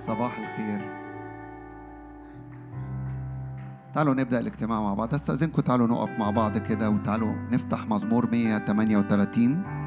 صباح الخير. تعالوا نبدأ الاجتماع مع بعض. استأذنكم تعالوا نقف مع بعض كده وتعالوا نفتح مزمور 138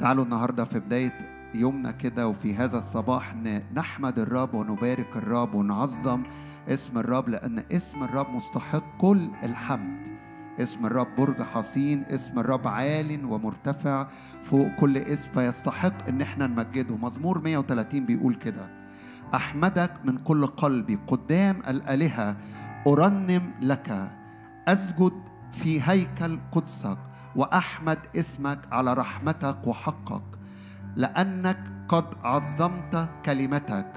تعالوا النهارده في بداية يومنا كده وفي هذا الصباح نحمد الرب ونبارك الرب ونعظم اسم الرب لأن اسم الرب مستحق كل الحمد. اسم الرب برج حصين اسم الرب عال ومرتفع فوق كل اسم فيستحق إن إحنا نمجده. مزمور 130 بيقول كده أحمدك من كل قلبي قدام الآلهة أرنم لك أسجد في هيكل قدسك وأحمد اسمك على رحمتك وحقك لأنك قد عظمت كلمتك.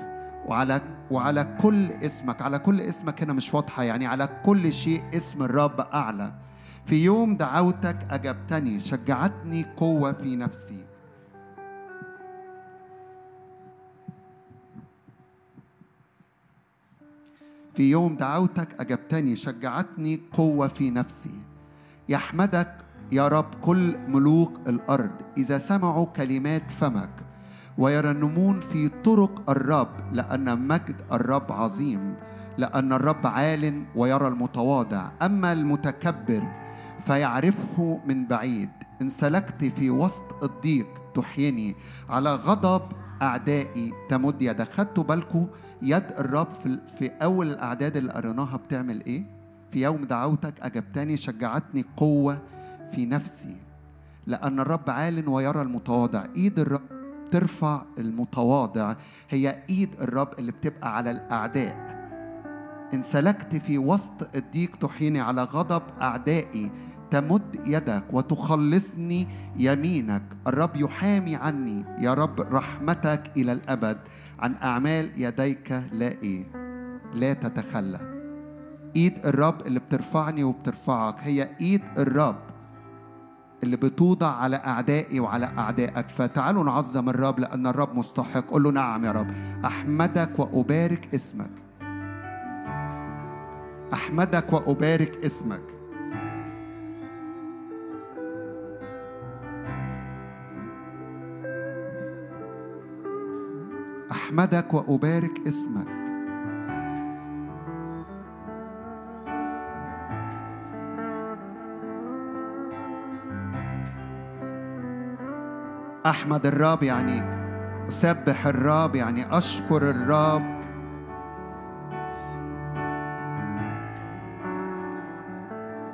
وعلى وعلى كل اسمك على كل اسمك هنا مش واضحة يعني على كل شيء اسم الرب أعلى. في يوم دعوتك أجبتني شجعتني قوة في نفسي. في يوم دعوتك أجبتني شجعتني قوة في نفسي. يحمدك يا رب كل ملوك الأرض إذا سمعوا كلمات فمك ويرنمون في طرق الرب لأن مجد الرب عظيم لأن الرب عال ويرى المتواضع. أما المتكبر فيعرفه من بعيد. إن سلكت في وسط الضيق تحيني. على غضب أعدائي تمد يدك خدتوا بالكم يد الرب في, أول الأعداد اللي قريناها بتعمل إيه؟ في يوم دعوتك أجبتني شجعتني قوة في نفسي. لأن الرب عال ويرى المتواضع. إيد الرب ترفع المتواضع. هي إيد الرب اللي بتبقى على الأعداء. إن سلكت في وسط الضيق تحيني. على غضب أعدائي تمد يدك وتخلصني يمينك. الرب يحامي عني. يا رب رحمتك إلى الأبد. عن أعمال يديك لا إيه. لا تتخلى. إيد الرب اللي بترفعني وبترفعك. هي إيد الرب اللي بتوضع على أعدائي وعلى أعدائك. فتعالوا نعظم الرب لأن الرب مستحق. قل له نعم يا رب. أحمدك وأبارك اسمك. أحمدك وأبارك اسمك. أحمدك وأبارك اسمك. أحمد الرب يعني أسبح الرب يعني أشكر الرب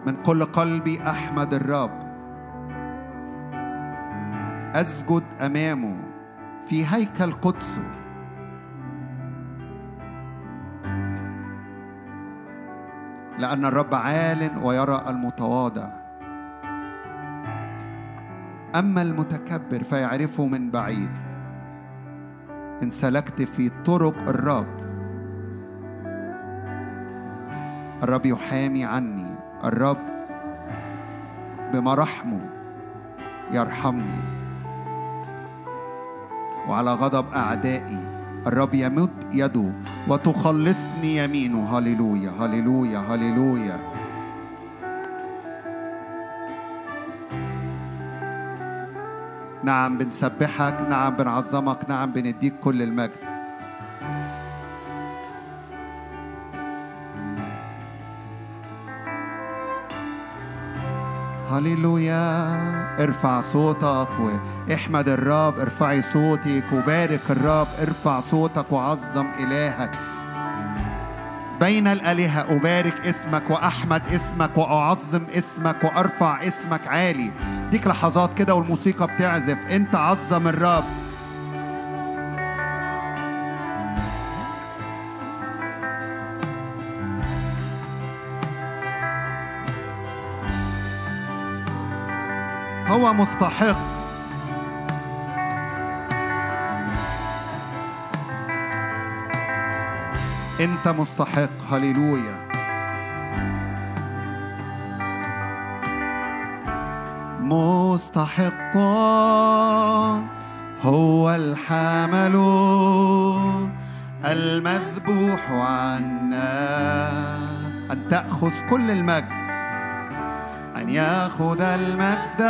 من كل قلبي أحمد الرب أسجد أمامه في هيكل قدسه. لأن الرب عال ويرى المتواضع. أما المتكبر فيعرفه من بعيد. إن سلكت في طرق الرب. الرب يحامي عني. الرب بمراحمه يرحمني. وعلى غضب أعدائي. الرب يمد يده وتخلصني يمينه. هللويا هللويا هللويا. نعم بنسبحك نعم بنعظمك نعم بنديك كل المجد. هللويا. ارفع صوتك واحمد الرب ارفعي صوتك وبارك الرب ارفع صوتك وعظم إلهك. بين الآلهة أبارك اسمك وأحمد اسمك وأعظم اسمك وأرفع اسمك عالي. ديك لحظات كده والموسيقى بتعزف. أنت عظم الرب هو مستحق. انت مستحق. هللويا. مستحق. هو الحمل المذبوح عنا. أن تأخذ كل المجد. يأخذ المجد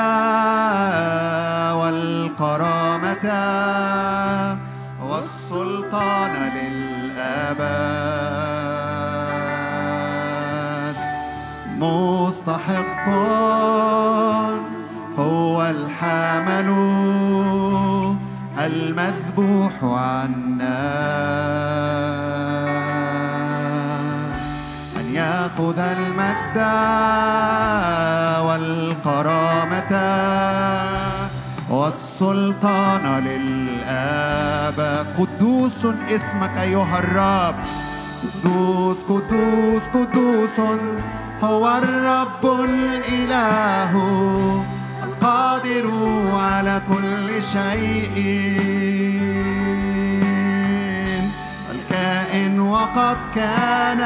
والكرامة والسلطان للأبد. مستحق هو الحامل المذبوح عنا. أن يأخذ المجد والكرامة والسلطان للآب. قدوس اسمك أيها الرب. قدوس قدوس قدوس. هو الرب الإله. القادر على كل شيء. الكائن وقد كان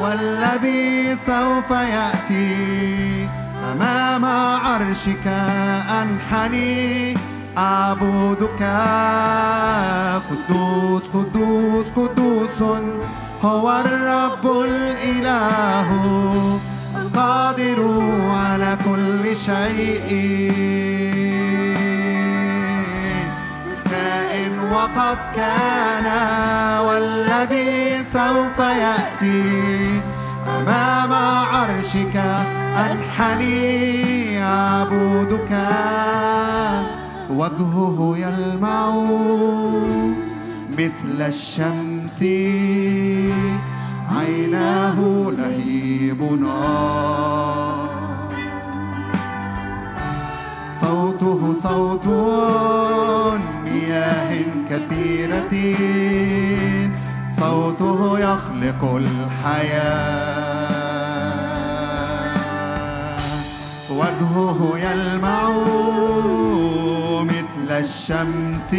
والذي سوف يأتي. أمام عرشك أنحني. أعبدك قدوس قدوس قدوس. هو الرب الإله القادر على كل شيء. كائن وقد كان والذي سوف يأتي. أمام عرشك أنحني أعبدك وجهه يلمع مثل الشمس. عيناه لهيب نار صوته صوت مياه كثيرة. صوته يخلق الحياة. وجهه يلمع مثل الشمس.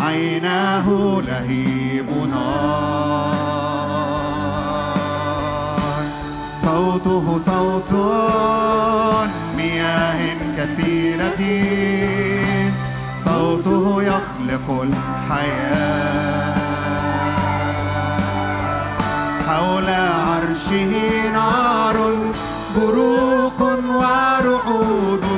عيناه لهيب نار. صوته صوت مياه كثيرة. صوته يخلق الحياة حول عرشه نار. بروق ورعود.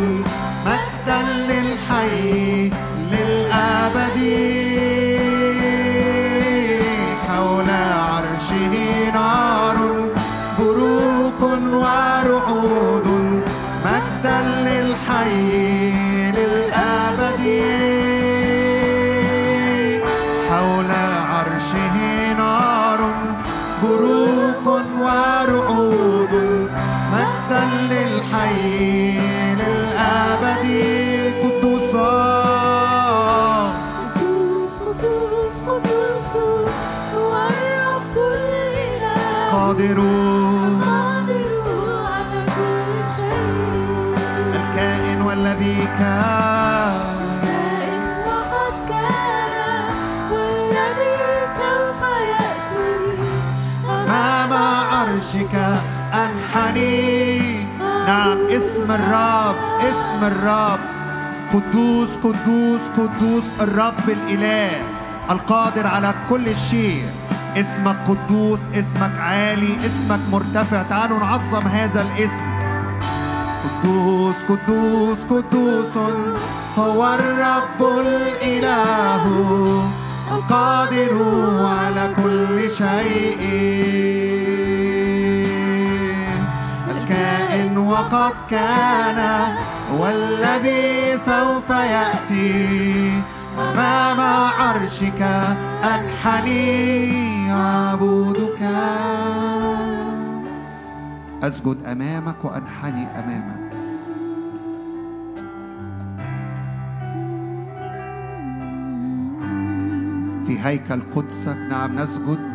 الرب. قدوس قدوس قدوس الرب الإله القادر على كل شيء. اسمك قدوس اسمك عالي اسمك مرتفع. تعالوا نعظم هذا الاسم. قدوس قدوس قدوس هو الرب الإله القادر على كل شيء. الكائن وقد كان والذي سوف يأتي أمام عرشك أنحني أعبدك أسجد أمامك وأنحني أمامك. في هيكل قدسك نعم نسجد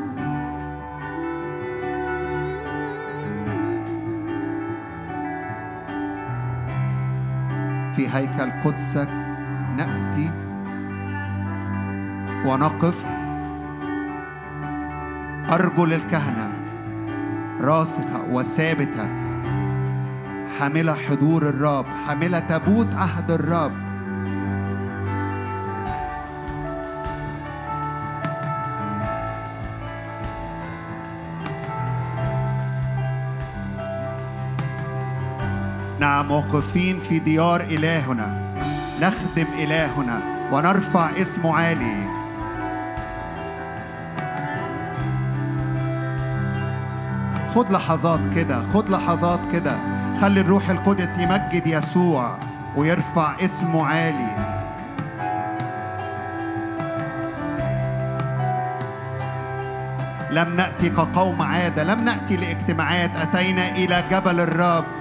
في هيكل قدسك. نأتي ونقف. أرجل الكهنة راسخة وثابتة حاملة حضور الرب حاملة تابوت عهد الرب. واقفين في ديار إلهنا. نخدم إلهنا ونرفع اسمه عالي. خد لحظات كده خد لحظات كده. خلي الروح القدس يمجد يسوع ويرفع اسمه عالي. لم نأتي كقوم عادة لم نأتي لاجتماعات. أتينا إلى جبل الرب.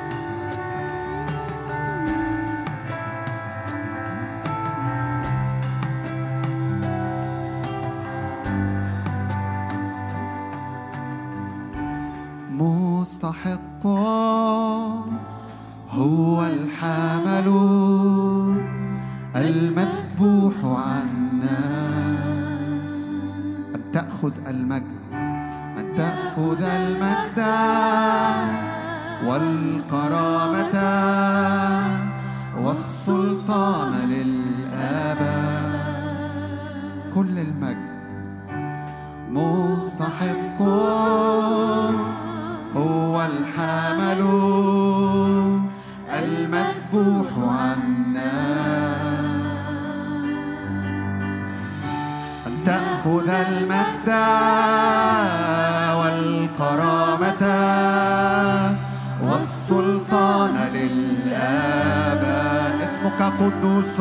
اسمك قدوس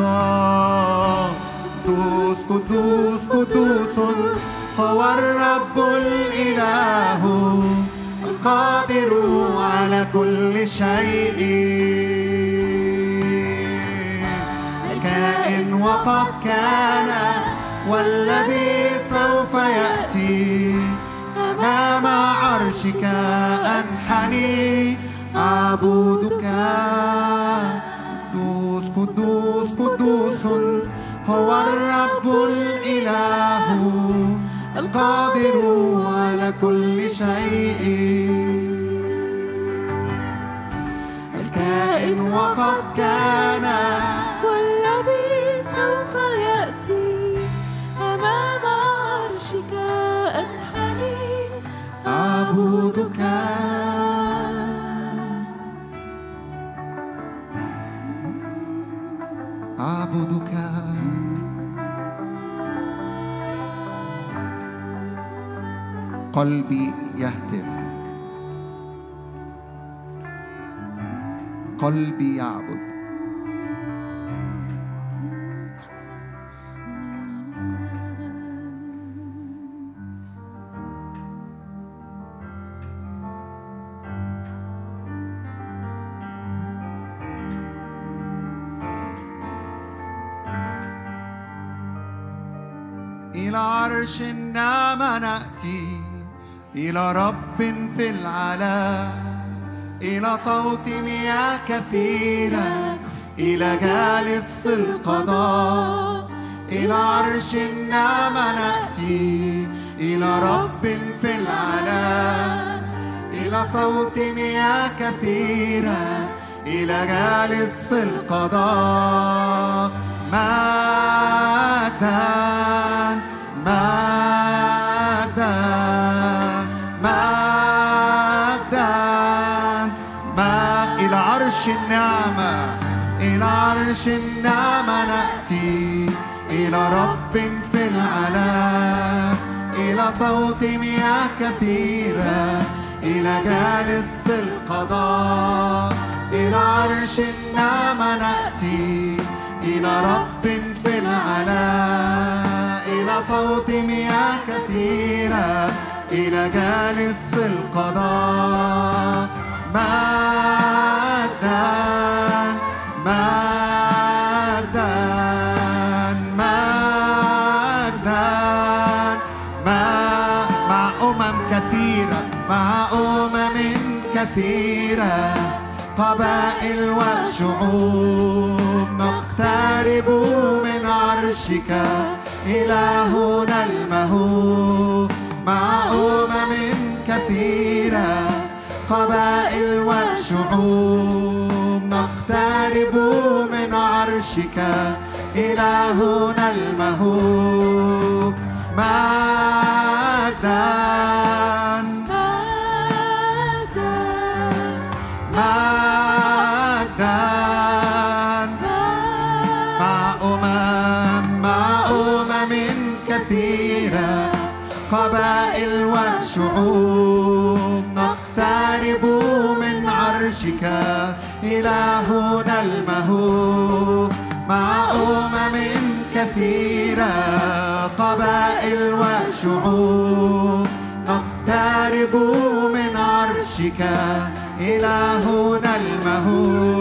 قدوس قدوس قدوس هو الرب الإله القادر على كل شيء الكائن وقد كان والذي سوف يأتي أمام عرشك أنحني أعبدك قدوس قدوس هو الرب الإله القادر على كل شيء. الكائن وقد كان والذي سوف يأتي أمام عرشك أنحني. أعبدك قلبي يهتف. قلبي يعبد. إلى عرش النعم نأتي. إلى رب في العلا إلى صوت مياه كثيرة إلى جالس في القضاء إلى عرش النعم نأتي إلى رب في العلا إلى صوت مياه كثيرة إلى جالس في القضاء. مجدا النعمة إلى عرش النعمة نأتي. إلى رب في العلا إلى صوت مياه كثيرة إلى جالس في القضاء إلى عرش النعمة نأتي. إلى رب في العلا إلى صوت مياه كثيرة إلى جالس القضاء أمم أمم كثيرة. قبائل وشعوب نقترب من عرشك إلهنا المهوب. مع أمم كثيرة. قبائل وشعوب نقترب من عرشك إلهنا المهوب. مجدا عرشك إلهنا المهوب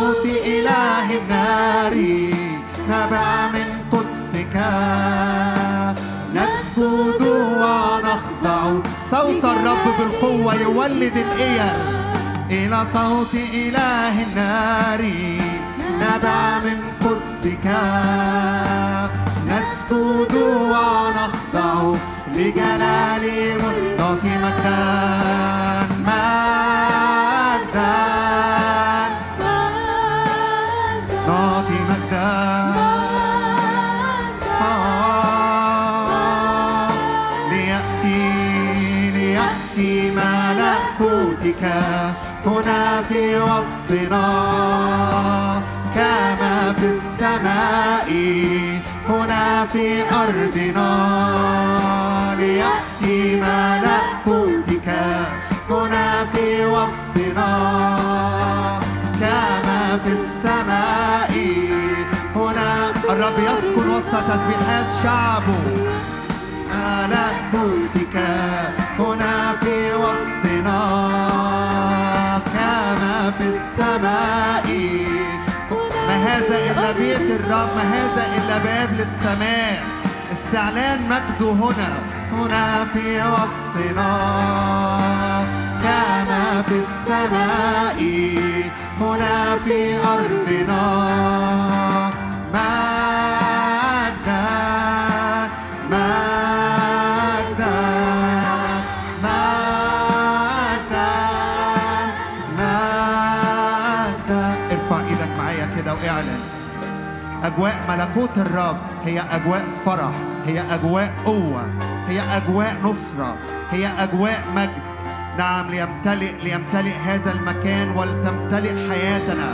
صوت إله النار نبع من قدسك. نسجد ونخضع صوت الرب بالقوة يولد الإيل إلى صوت إله النار نبع من قدسك. نسجد ونخضع لجلال ملك مجدا ملكوتك. هنا في وسطنا. كما في السماء. هنا في أرضنا. ليأتي ملكوتك. تسبيحات شعبه ملكوتك هنا في وسطنا. كما في السماء. ما هذا إلا بيت الرب ما هذا إلا باب للسماء. استعلان مجده هنا هنا في وسطنا. كما في السماء هنا في أرضنا. مجدا أجواء ملكوت الرب هي أجواء فرح هي أجواء قوة هي أجواء نصرة هي أجواء مجد نعم ليمتلئ ليمتلئ هذا المكان ولتمتلئ حياتنا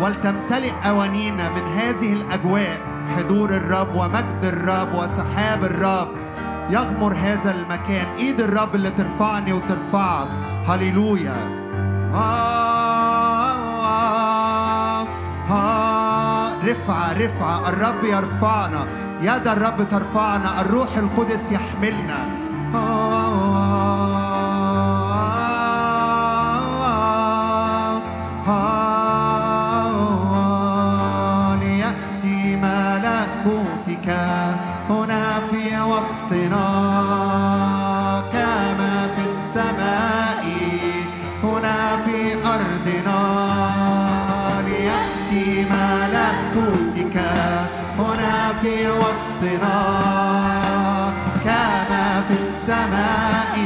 ولتمتلئ أوانينا من هذه الأجواء حضور الرب ومجد الرب وسحاب الرب يغمر هذا المكان ايد الرب اللي ترفعني وترفعك هللويا آه آه رفعة رفعة الرب يرفعنا. يد الرب ترفعنا. الروح القدس يحملنا. في وسطنا كما في السماء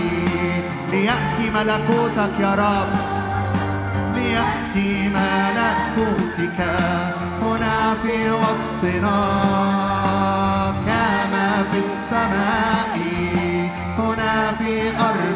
ليأتي ملكوتك يا رب. ليأتي ملكوتك هنا في وسطنا. كما في السماء هنا في أرضنا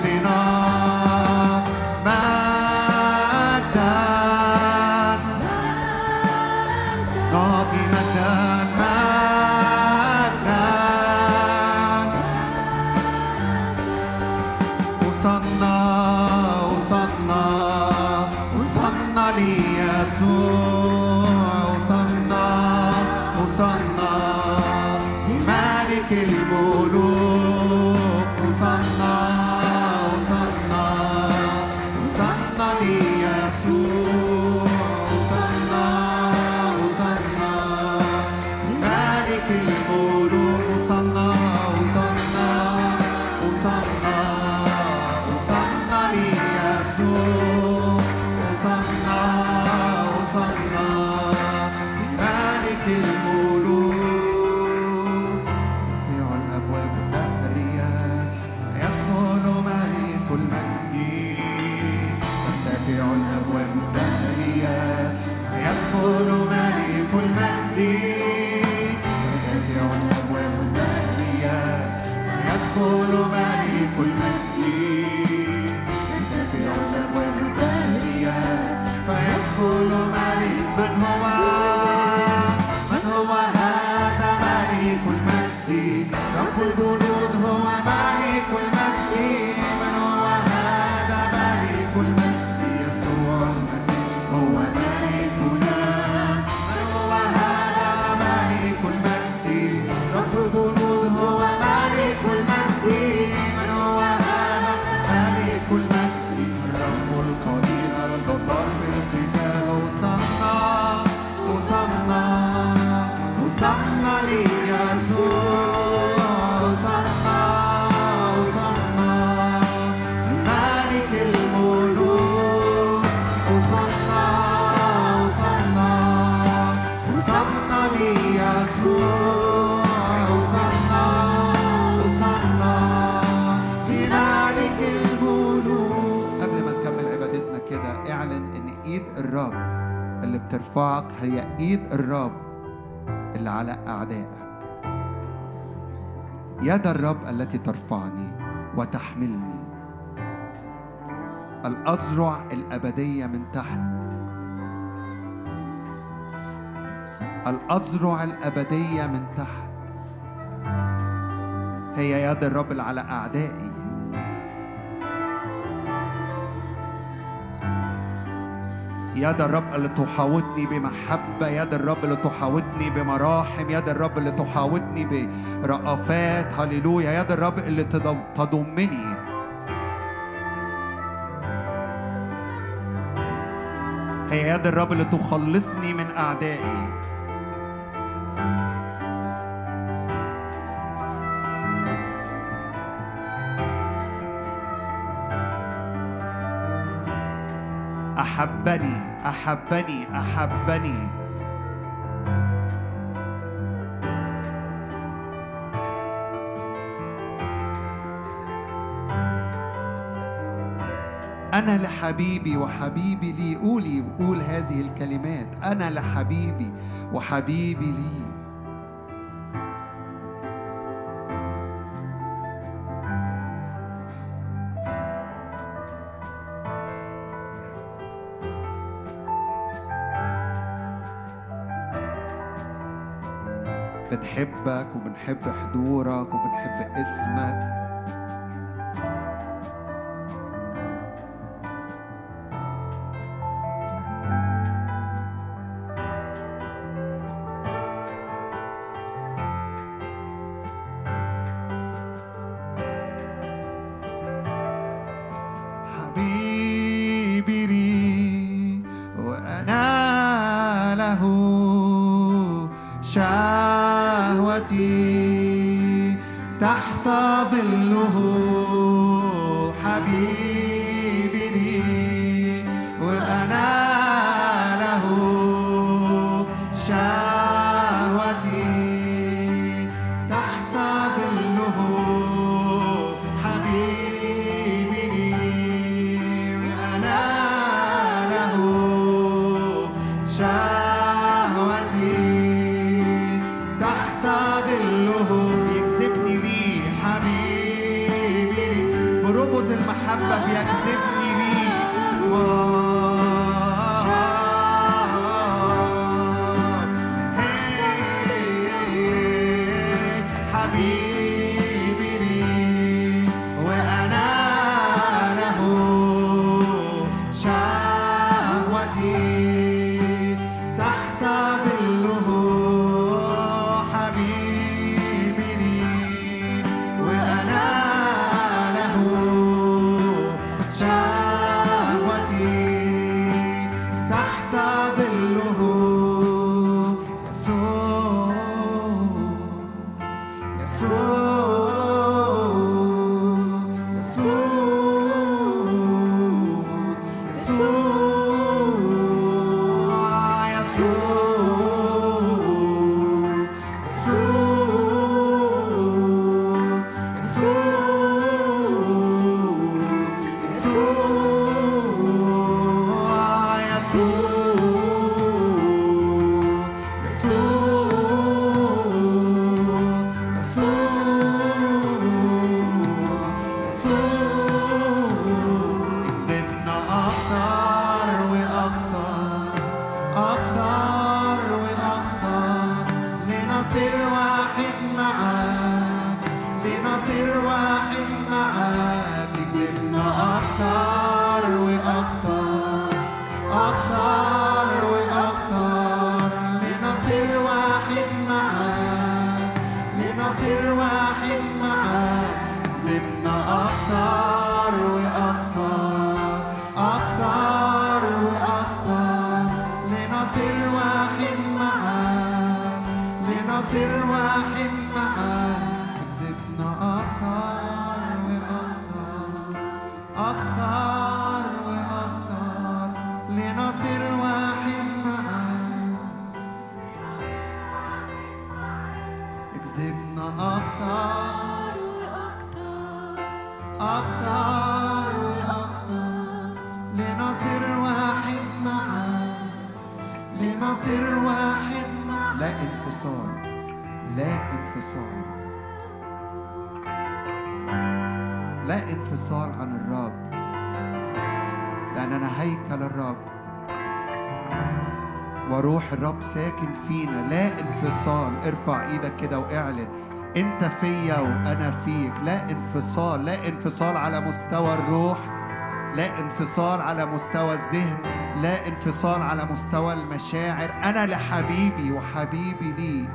يد الرب التي ترفعني وتحملني. الأذرع الأبدية من تحت. الأذرع الأبدية من تحت. هي يد الرب على أعدائي. يد الرب اللي تحاوطني بمحبة يد الرب اللي تحاوطني بمراحم يد الرب اللي تحاوطني برأفات. هللويا. يد الرب اللي تضم- تضمني. هي يد الرب اللي تخلصني من أعدائي. أحبني أحبني أحبني. أنا لحبيبي وحبيبي لي قولي قول هذه الكلمات. أنا لحبيبي وحبيبي لي. بنحبك وبنحب حضورك وبنحب اسمك. اكسبنا أكتر أكتر وأكتر لنصير واحد معاك لنصير واحد لا انفصال لا انفصال لا انفصال عن الرب لأننا هيكل الرب وروح الرب ساكن فينا. لا انفصال. ارفع إيدك كده واعلن. انت فيا وأنا فيك. لا انفصال. لا انفصال على مستوى الروح. لا انفصال على مستوى الذهن. لا انفصال على مستوى المشاعر. أنا لحبيبي وحبيبي لي.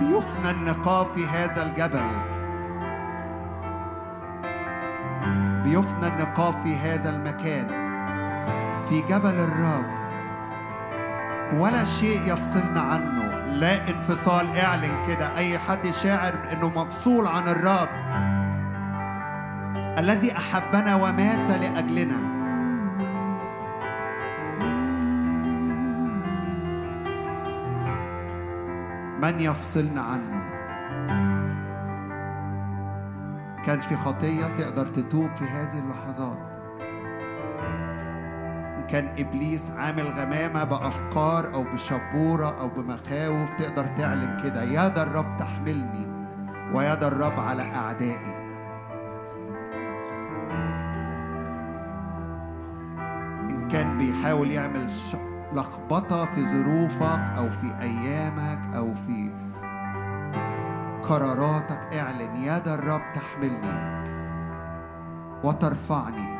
بيفنى النقاب في هذا الجبل. بيفنى النقاب في هذا المكان في جبل الرب ولا شيء يفصلنا عنه. لا انفصال اعلن كده. أي حد شاعر إنه مفصول عن الرب الذي أحبنا ومات لأجلنا. من يفصلنا عنه؟ كان في خطية تقدر تتوب في هذه اللحظات. إن كان إبليس عامل غمامة بأفكار أو بشبورة أو بمخاوف تقدر تعلن كده يد الرب تحملني ويد الرب على أعدائي. إن كان بيحاول يعمل لخبطة في ظروفك أو في أيامك أو في قراراتك اعلن يد الرب تحملني وترفعني.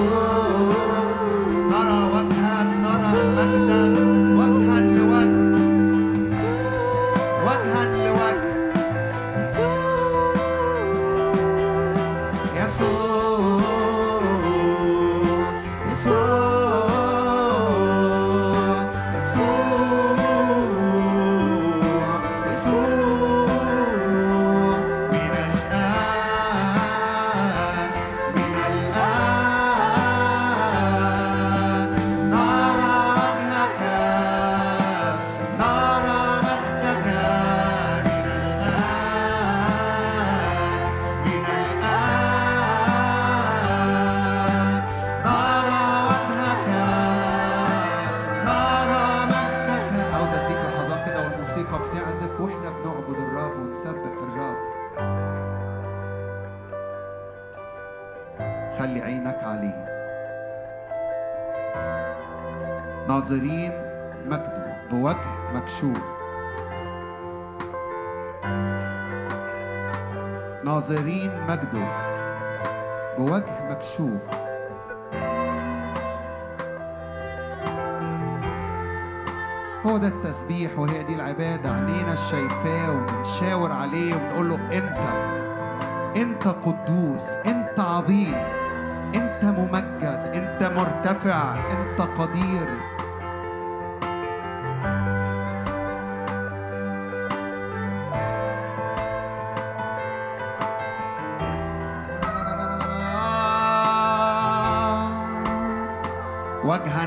world. ناظرين مجده بوجه مكشوف. ناظرين مجده. بوجه مكشوف. هو ده التسبيح وهي دي العبادة. عينينا الشايفاه وبنشاور عليه وبنقول له أنت إنت قدوس إنت عظيم إنت ممجد إنت مرتفع إنت قدير.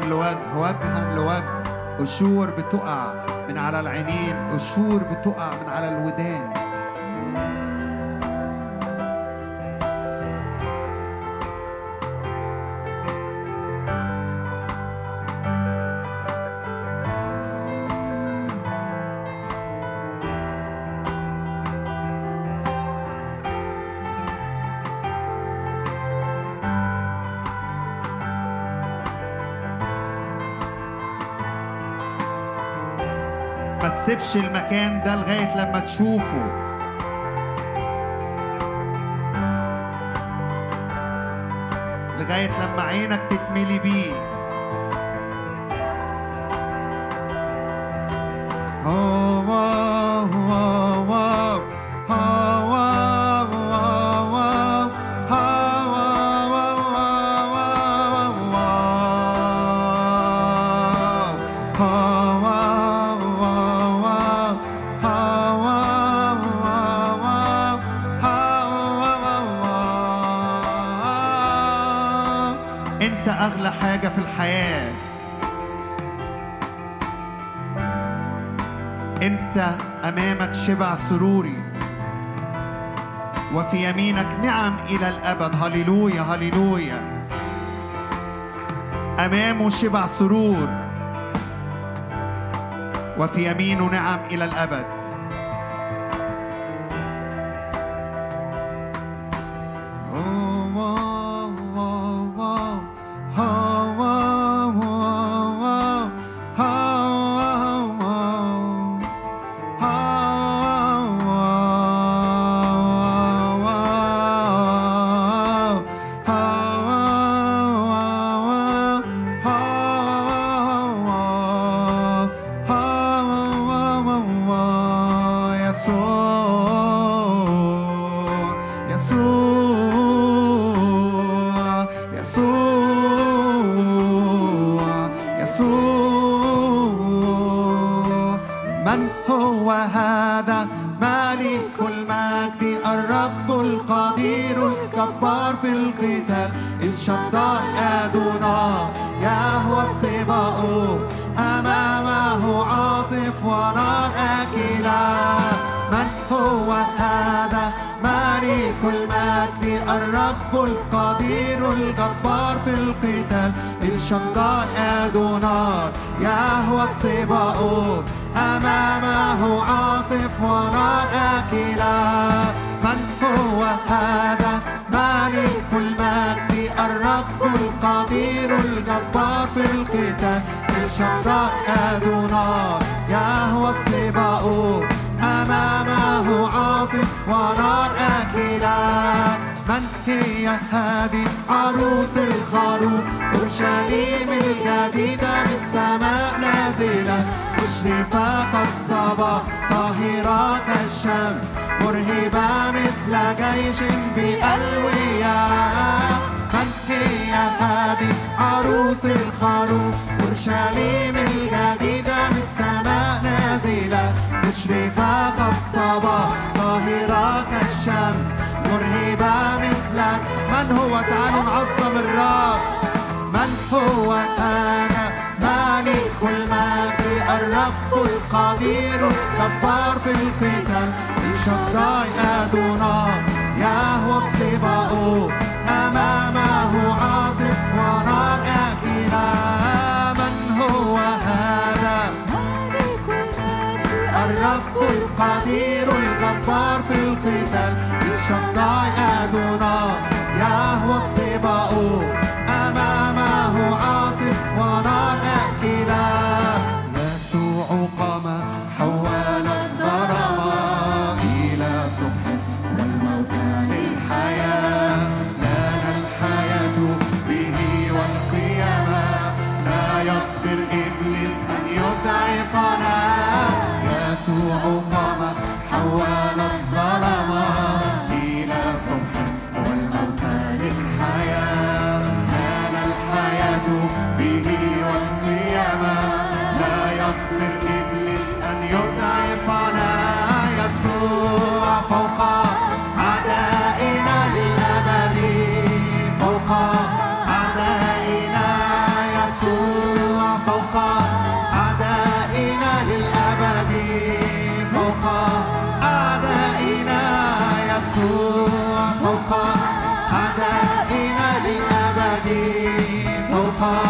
لوجه وجها لوجه. قشور بتقع من على العينين قشور بتقع من على الودان. تسيبش المكان ده لغاية لما تشوفه. لغاية لما عينك تتملي بيه. شبع سروري. وفي يمينك نعم إلى الأبد. هللويا هللويا. امامه شبع سرور. وفي يمينه نعم إلى الأبد. مشرفة كالصباح طاهرة كالشمس مرهبة مثل جيش بألوية من هي هذه عروس الخروف أورشليم الجديدة من السماء نازلة. مشرفة كالصباح طاهرة كالشمس مرهبة مثلك. من هو تعالوا نعظم الرب؟ من هو المجد الرب القدير الجبار في القتال. الشداي أدونا يهوى سباؤه أمامه عاصف ونار أكلا من هو هذا؟ الرب القدير. فوق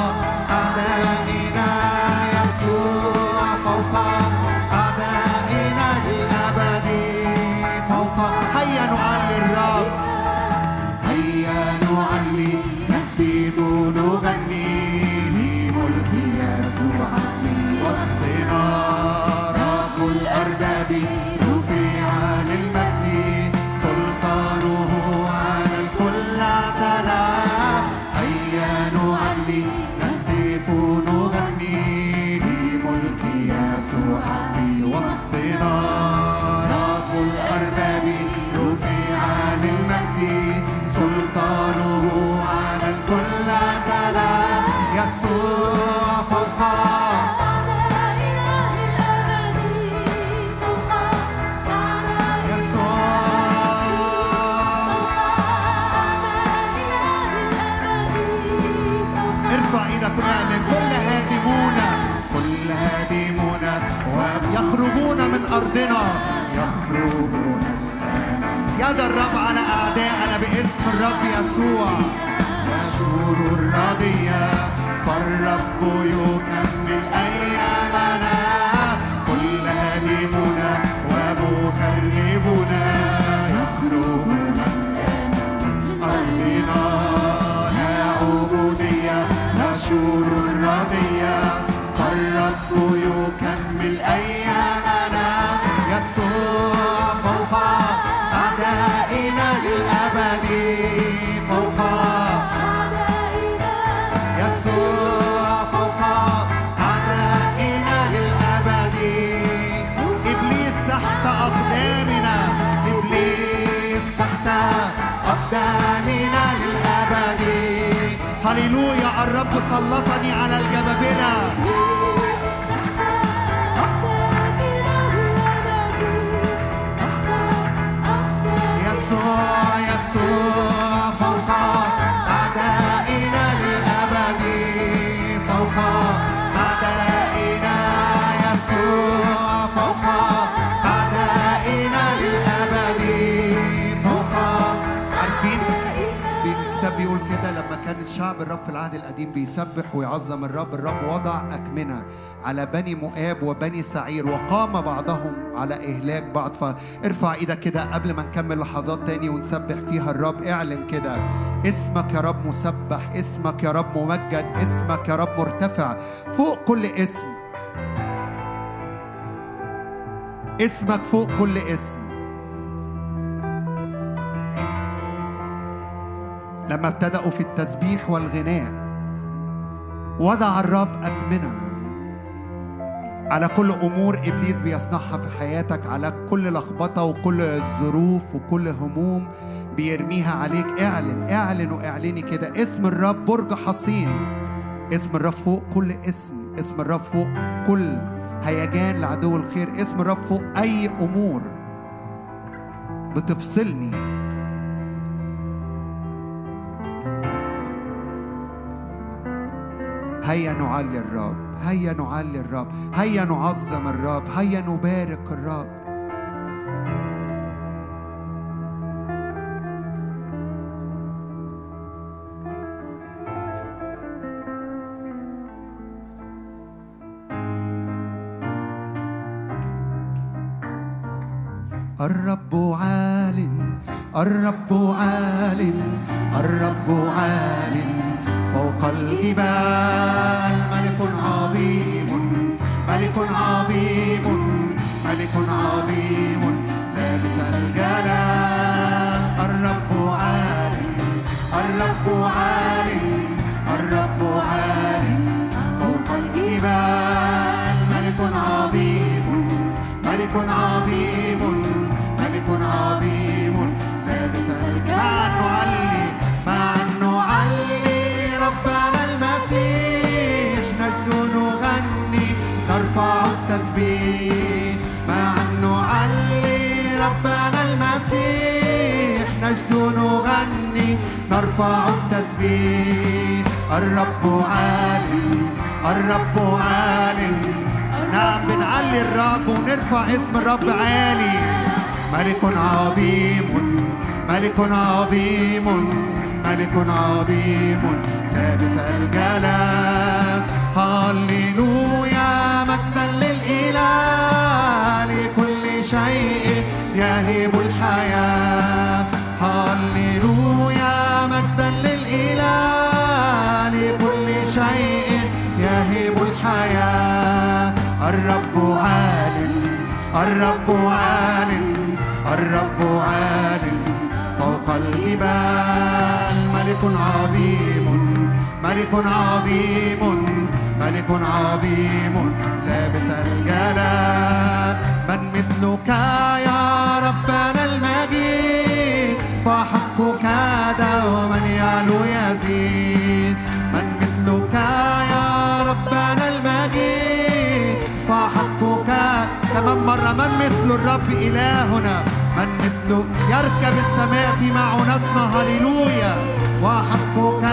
اعدائنا باسم الرب يسوع. يشور الرضية فالرب يكمل أيامنا. كل هادمونا ومخربونا يخرجون أرضنا. لا عبودية شرور ردية فالرب يكمل أيامنا. هللويا الرب سلطني على الجبابرة. يسوع يسوع. شعب الرب في العهد القديم بيسبح ويعظم الرب. الرب وضع أكمنة على بني مؤاب وبني سعير وقام بعضهم على إهلاك بعض. فارفع إيدك كده قبل ما نكمل لحظات تاني ونسبح فيها الرب. اعلن كده اسمك يا رب مسبح اسمك يا رب ممجد اسمك يا رب مرتفع. فوق كل اسم. اسمك فوق كل اسم. لما ابتدأوا في التسبيح والغناء وضع الرب أكمنة على كل أمور إبليس بيصنعها في حياتك على كل لخبطة وكل ظروف وكل هموم بيرميها عليك. اعلن اعلن واعلني كده. اسم الرب برج حصين. اسم الرب فوق كل اسم. اسم الرب فوق كل هيجان لعدو الخير. اسم الرب فوق أي أمور بتفصلني هيا نعلي الرب هيا نعلي الرب هيا نعظم الرب هيا نبارك الرب. الرب عال الرب عال الرب عال. فوق الجبال ملك عظيم ملك عظيم ملك عظيم. لابس الجلال الرب عال الرب عال المسيح نجد نغني نرفع التسبيح. الرب عالي الرب عالي. نعم بنعلي الرب ونرفع اسم الرب عالي. ملك عظيم ملك عظيم ملك عظيم. لابس الجلال. هللويا مجدا للإله. لكل شيء يهب الحياة. مجدا للإله لكل شيء يهب الحياة. الرب الرب عال الرب عال فوق الجبال. ملك عظيم ملك عظيم ملك عظيم لابس الجلال. من مثلك يا ربنا فحقك دوما يعلو يزيد من مثلك يا ربنا المجيد. فحقك كمان مرة من مثل الرب إلهنا. من مثله يركب السماء في معونتنا هللويا. وحقك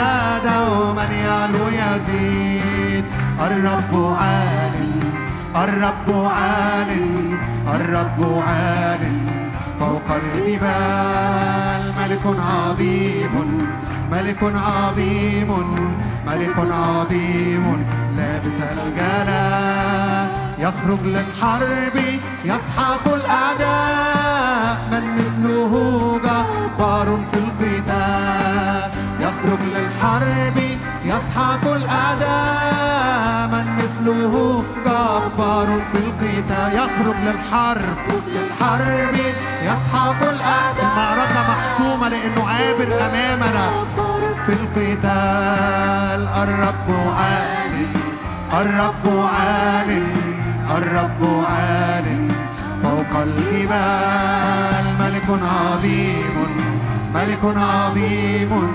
دوما يعلو يزيد الرب عال الرب عال الرب عال فوق الجبال. ملك عظيم ملك عظيم ملك عظيم. لابس الجلال يخرج للحرب يسحق الأعداء. من مثله جبار في القتال. يخرج للحرب يسحق الأعداء. مثله جبار في القتال يخرج للحرب للحرب يسحق الأعداء المعركة محسومة لأنه عابر أمامنا. في القتال الرب عال الرب عال الرب عال فوق الجبال ملك عظيم. ملك عظيم.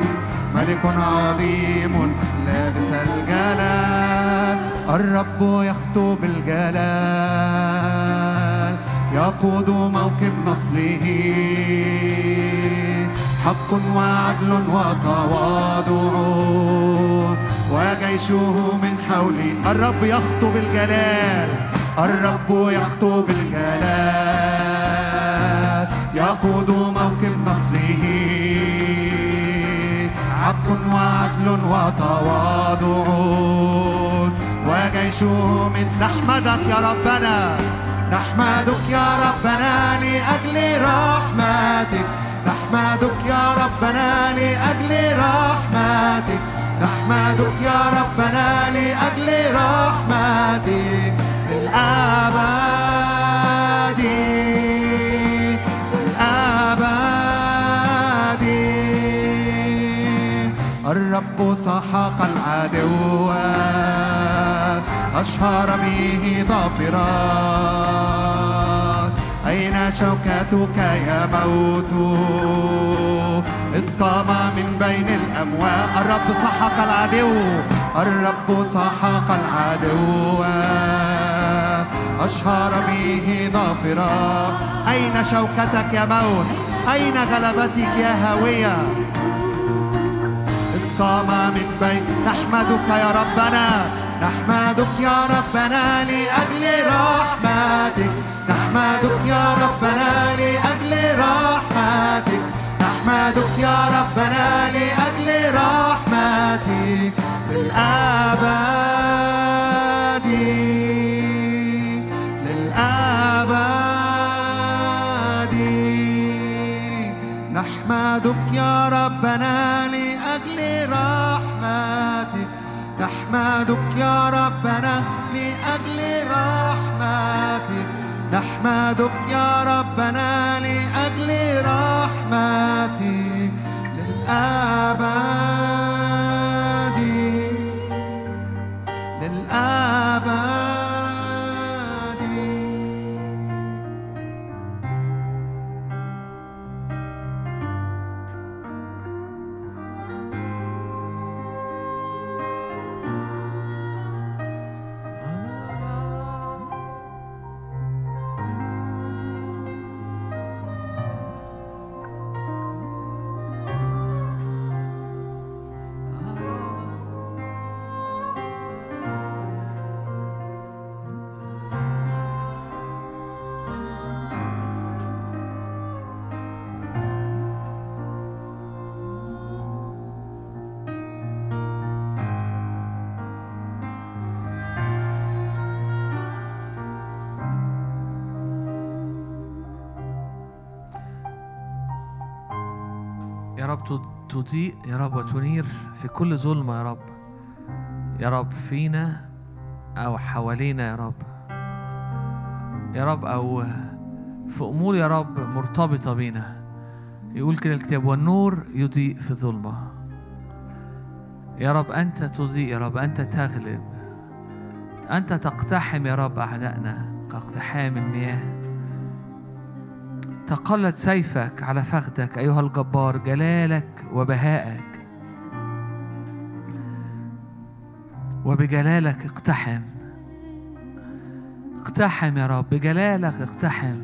ملك عظيم لابس الجلال الرب يخطو بالجلال يقود موكب نصره. حق وعدل وتواضع وجيشه من حولي الرب يخطو بالجلال الرب يخطو بالجلال يقود حق وعدل وتواضع. وجيشه من نحمدك يا ربنا نحمدك يا ربنا لأجل رحمتك. نحمدك يا ربنا لأجل رحمتك. نحمدك يا ربنا لأجل رحمتك. للأبد الرب سحق العدو أشهر به ظافرا أين شوكتك يا موت؟ إذ قام من بين الأموات الرب سحق العدو. الرب سحق العدو أشهر به ظافرا أين شوكتك يا موت؟ أين غلبتك يا هاوية قام من بين. نحمدك يا ربنا نحمدك يا ربنا لأجل رحمتك. نحمدك يا ربنا لأجل رحمتك. نحمدك يا ربنا لأجل رحمتك. للأبد للأبد نحمدك يا ربنا نحمدك يا ربنا لأجل رحمتك. نحمدك يا ربنا لأجل رحمتك. للأبد رب تض- تضيء يا رب وتنير في كل ظلمة يا رب. يا رب فينا أو حوالينا يا رب. يا رب أو في أمور يا رب مرتبطة بينا. يقول كده الكتاب والنور يضيء في الظلمة. يا رب أنت تضيء يا رب أنت تغلب أنت تقتحم يا رب أعدائنا كاقتحام المياه. تقلد سيفك على فخدك أيها الجبار جلالك وبهائك. وبجلالك اقتحم. اقتحم يا رب بجلالك اقتحم.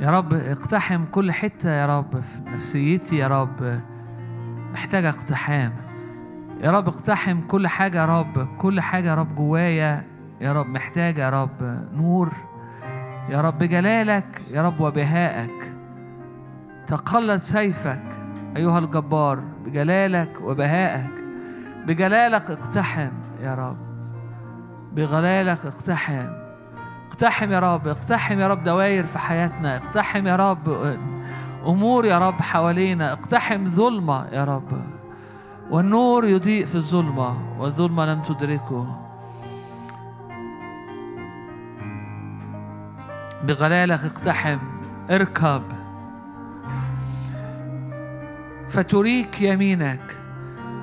يا رب اقتحم كل حتة يا رب في نفسيتي يا رب. محتاجة اقتحام. يا رب اقتحم كل حاجة يا رب كل حاجة يا رب جوايا يا رب. محتاجة يا رب نور. يا رب بجلالك يا رب وبهائك. تقلد سيفك أيها الجبار بجلالك وبهائك. بجلالك اقتحم يا رب. بجلالك اقتحم. اقتحم يا رب اقتحم يا رب دوائر في حياتنا. اقتحم يا رب أمور يا رب حوالينا. اقتحم ظلمة يا رب. والنور يضيء في الظلمة والظلمة لم تدركه. بغلالك اقتحم اركب. فتريك يمينك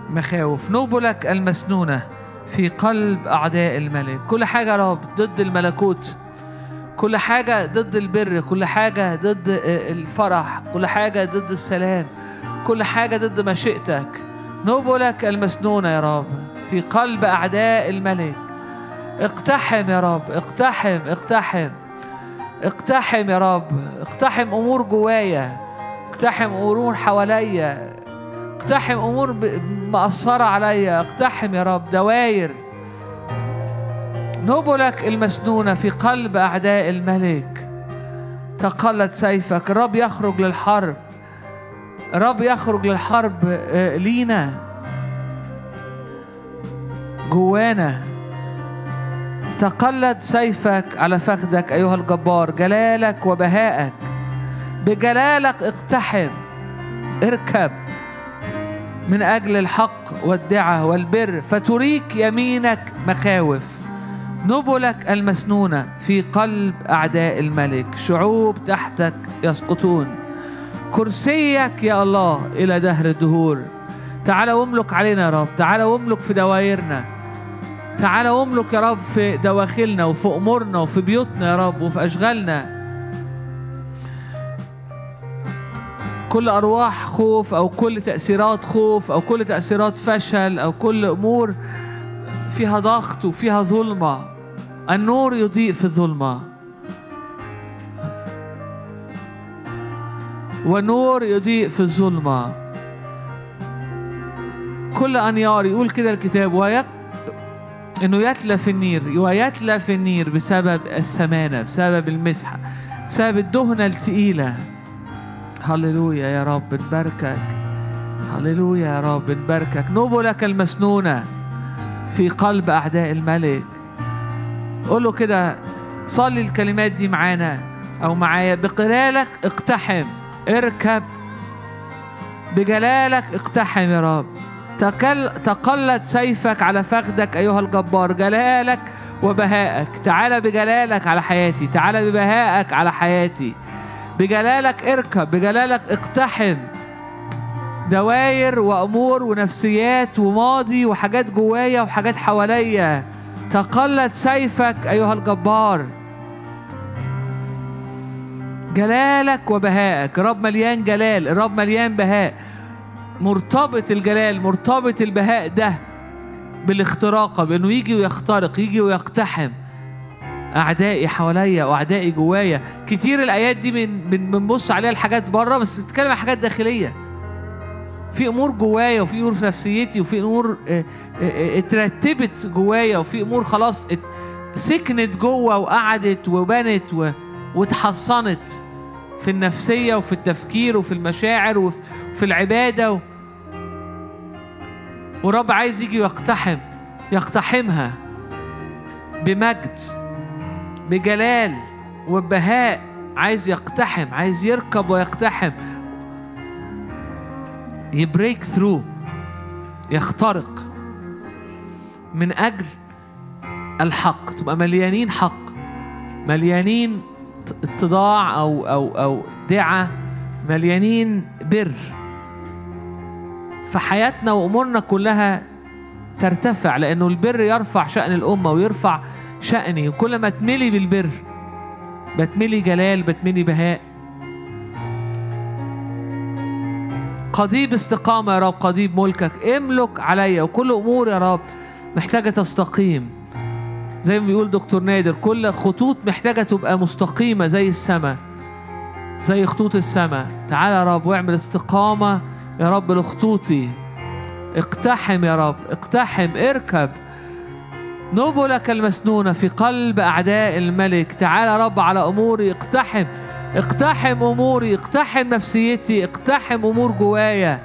مخاوف. نبلك المسنونة في قلب أعداء الملك. كل حاجة رب ضد الملكوت. كل حاجة ضد البر. كل حاجة ضد الفرح. كل حاجة ضد السلام. كل حاجة ضد مشيئتك. نبلك المسنونة يا رب في قلب أعداء الملك. اقتحم يا رب. اقتحم. اقتحم. اقتحم يا رب اقتحم أمور جوايا اقتحم أمور حواليا اقتحم أمور مأثرة عليا اقتحم يا رب دواير نبلك المسنونة في قلب أعداء الملك. تقلد سيفك الرب يخرج للحرب. الرب يخرج للحرب آه، لينا. جوانا. تقلد سيفك على فخدك أيها الجبار جلالك وبهائك. بجلالك اقتحم اركب. من أجل الحق والدعة والبر فتريك يمينك مخاوف. نبلك المسنونة في قلب أعداء الملك شعوب تحتك يسقطون. كرسيك يا الله إلى دهر الدهور. تعال واملك علينا يا رب تعال واملك في دوايرنا تعال واملك يا رب في دواخلنا وفي أمورنا وفي بيوتنا يا رب وفي أشغالنا. كل أرواح خوف أو كل تأثيرات خوف أو كل تأثيرات فشل أو كل أمور فيها ضغط وفيها ظلمة. النور يضيء في الظلمة. ونور يضيء في الظلمة. كل أنيار يقول كده الكتاب ويك إنه يتلى في النير ويتلى في النير بسبب السمانة بسبب المسحة بسبب الدهنة التقيلة. هللويا يا رب نباركك. هللويا يا رب نباركك. نبلك المسنونة في قلب أعداء الملك. قول له كده صلي الكلمات دي معانا أو معايا. بقلالك اقتحم اركب. بجلالك اقتحم يا رب. تكل تقلد سيفك على فخدك أيها الجبار جلالك وبهائك. تعال بجلالك على حياتي تعال ببهائك على حياتي. بجلالك اركب بجلالك اقتحم. دواير وأمور ونفسيات وماضي وحاجات جوايا وحاجات حواليا. تقلد سيفك أيها الجبار. جلالك وبهائك. الرب مليان جلال الرب مليان بهاء. مرتبط الجلال مرتبط البهاء ده بالاختراقة بأنه يجي ويخترق يجي ويقتحم. أعدائي حواليا وأعدائي جوايا. كتير الآيات دي من بنبص عليها الحاجات بره بس بتتكلم عن حاجات داخلية. في أمور جوايا وفي أمور في نفسيتي وفي أمور آه، آه، آه، اترتبت جوايا وفي أمور خلاص سكنت جوه وقعدت وبنت واتحصنت في النفسية وفي التفكير وفي المشاعر وفي في العبادة ورب عايز يجي يقتحم يقتحمها بمجد بجلال وبهاء. عايز يقتحم عايز يركب ويقتحم. يبريك ثرو يخترق. من أجل الحق تبقى مليانين حق مليانين اتضاع أو أو أو دعة مليانين بر. فحياتنا وأمورنا كلها ترتفع لأنه البر يرفع شأن الأمة ويرفع شأني وكل ما تملي بالبر بتملي جلال بتملي بهاء. قضيب استقامة يا رب قضيب ملكك. املك عليا وكل أمور يا رب محتاجة تستقيم. زي ما بيقول دكتور نادر كل خطوط محتاجة تبقى مستقيمة زي السماء زي خطوط السماء. تعال يا رب واعمل استقامة يا رب لخطوطي اقتحم يا رب اقتحم اركب. نبلك المسنونة في قلب أعداء الملك. تعال يا رب على أموري اقتحم اقتحم أموري اقتحم نفسيتي اقتحم أمور جوايا.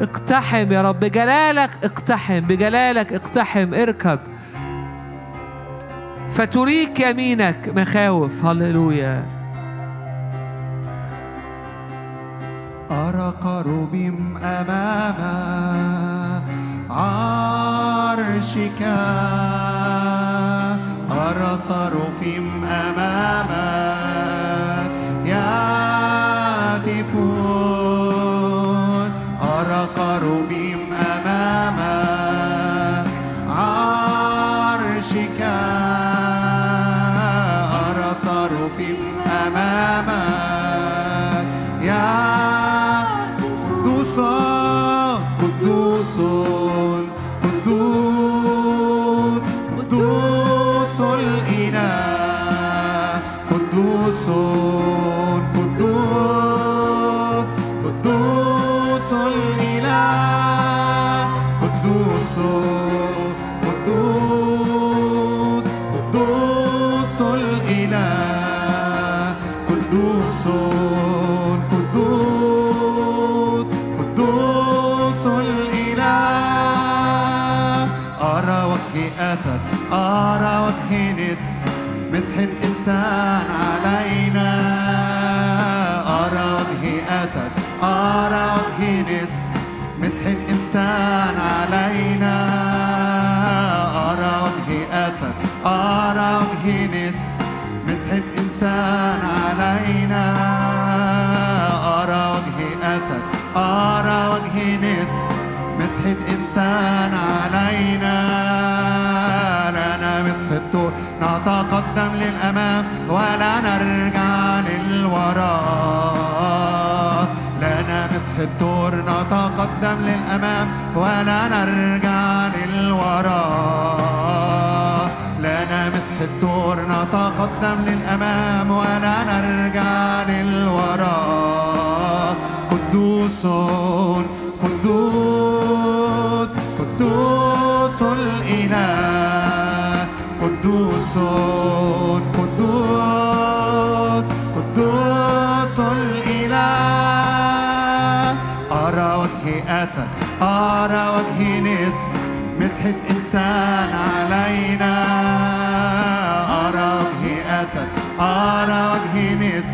اقتحم يا رب بجلالك اقتحم بجلالك اقتحم اركب. فتريك يمينك مخاوف. هللويا. أرى كروبيم أمام عرشك. أرى صروفيم أمامك يهتفون أرى كروبيم أمام عرشك. أسد أرى وجه نس. مسح الإنسان علينا. أرى وجه أسد أرى وجه نس. مسح الإنسان علينا. إنسان علينا. لنا مسحة طول نتقدم للأمام ولا نرجع للوراء لنا مسحة طور نتقدم للأمام ولا نرجع للوراء لنا مسح الدور نتقدم للأمام ولا نرجع للوراء قدوس قدوس. أرى وجه نس مسحة إنسان علينا. أرى وجه أسد أرى وجه نس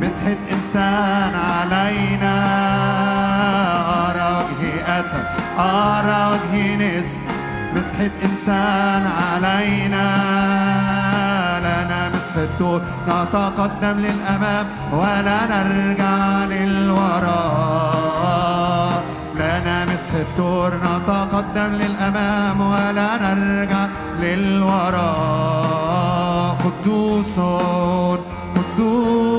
مسحة إنسان علينا. أرى وجه أسد أرى وجه نس مسحة إنسان علينا. لنا مسحة طول نتقدم للأمام ولا نرجع للوراء لنا مسحة طور نتقدم للأمام ولا نرجع للوراء. قدوس قدوس.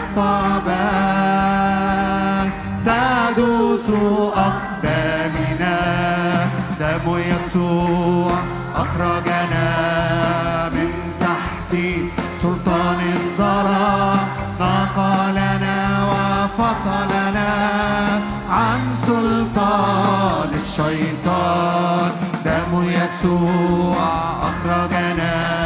الصل والثعبان تدوس أقدامنا دم يسوع أخرجنا من تحت الظلام نقلنا وفصلنا عن سلطان الشيطان. دم يسوع أخرجنا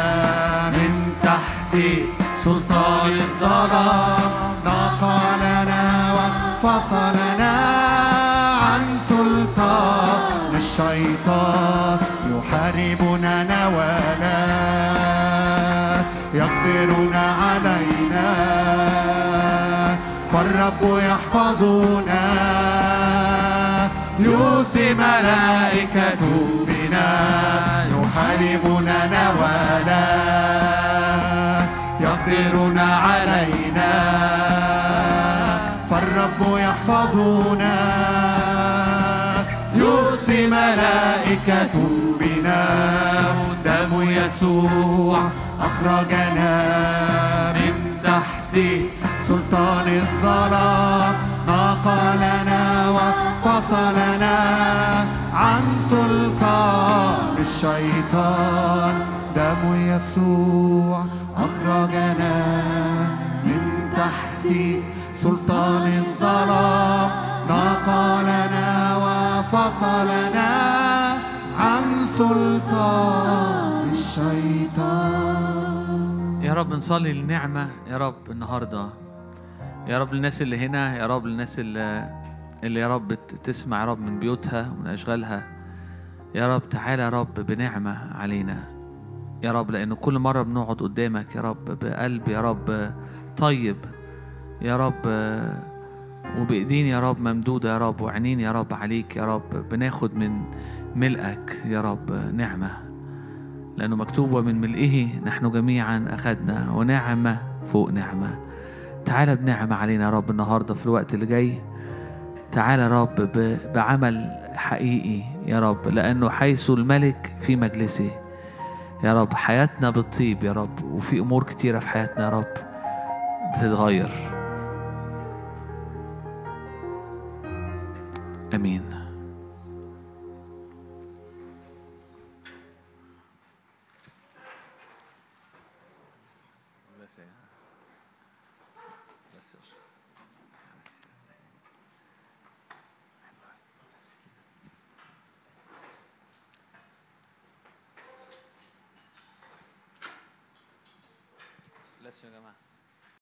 وفصلنا عن سلطان الشيطان يحاربنا نوالا يقدرون علينا. فالرب يحفظنا يوصي ملائكته بنا يحاربنا نوالا يقدرون علينا. فالرب يحفظنا يوصي ملائكته بنا. دم يسوع أخرجنا من تحت سلطان الظلام. نقلنا وفصلنا عن سلطان الشيطان. دم يسوع أخرجنا من تحت سلطان الظلام نقلنا وفصلنا عن سلطان الشيطان يا رب نصلي النعمة يا رب النهاردة يا رب للناس اللي هنا يا رب للناس اللي, اللي يا رب تسمع يا رب من بيوتها ومن أشغالها يا رب تعالى يا رب بنعمة علينا يا رب لأن كل مرة بنقعد قدامك يا رب بقلب يا رب طيب يا رب وبإيدين يا رب ممدودة يا رب وعينين يا رب عليك يا رب. بناخد من ملئك يا رب نعمة لأنه مكتوب ومن ملئه نحن جميعا أخذنا ونعمة فوق نعمة. تعالى بنعمة علينا يا رب النهاردة في الوقت اللي جاي. تعالى يا رب بعمل حقيقي يا رب لأنه حيث الملك في مجلسه. يا رب حياتنا بتطيب يا رب وفي أمور كتيرة في حياتنا يا رب بتتغير. Amén.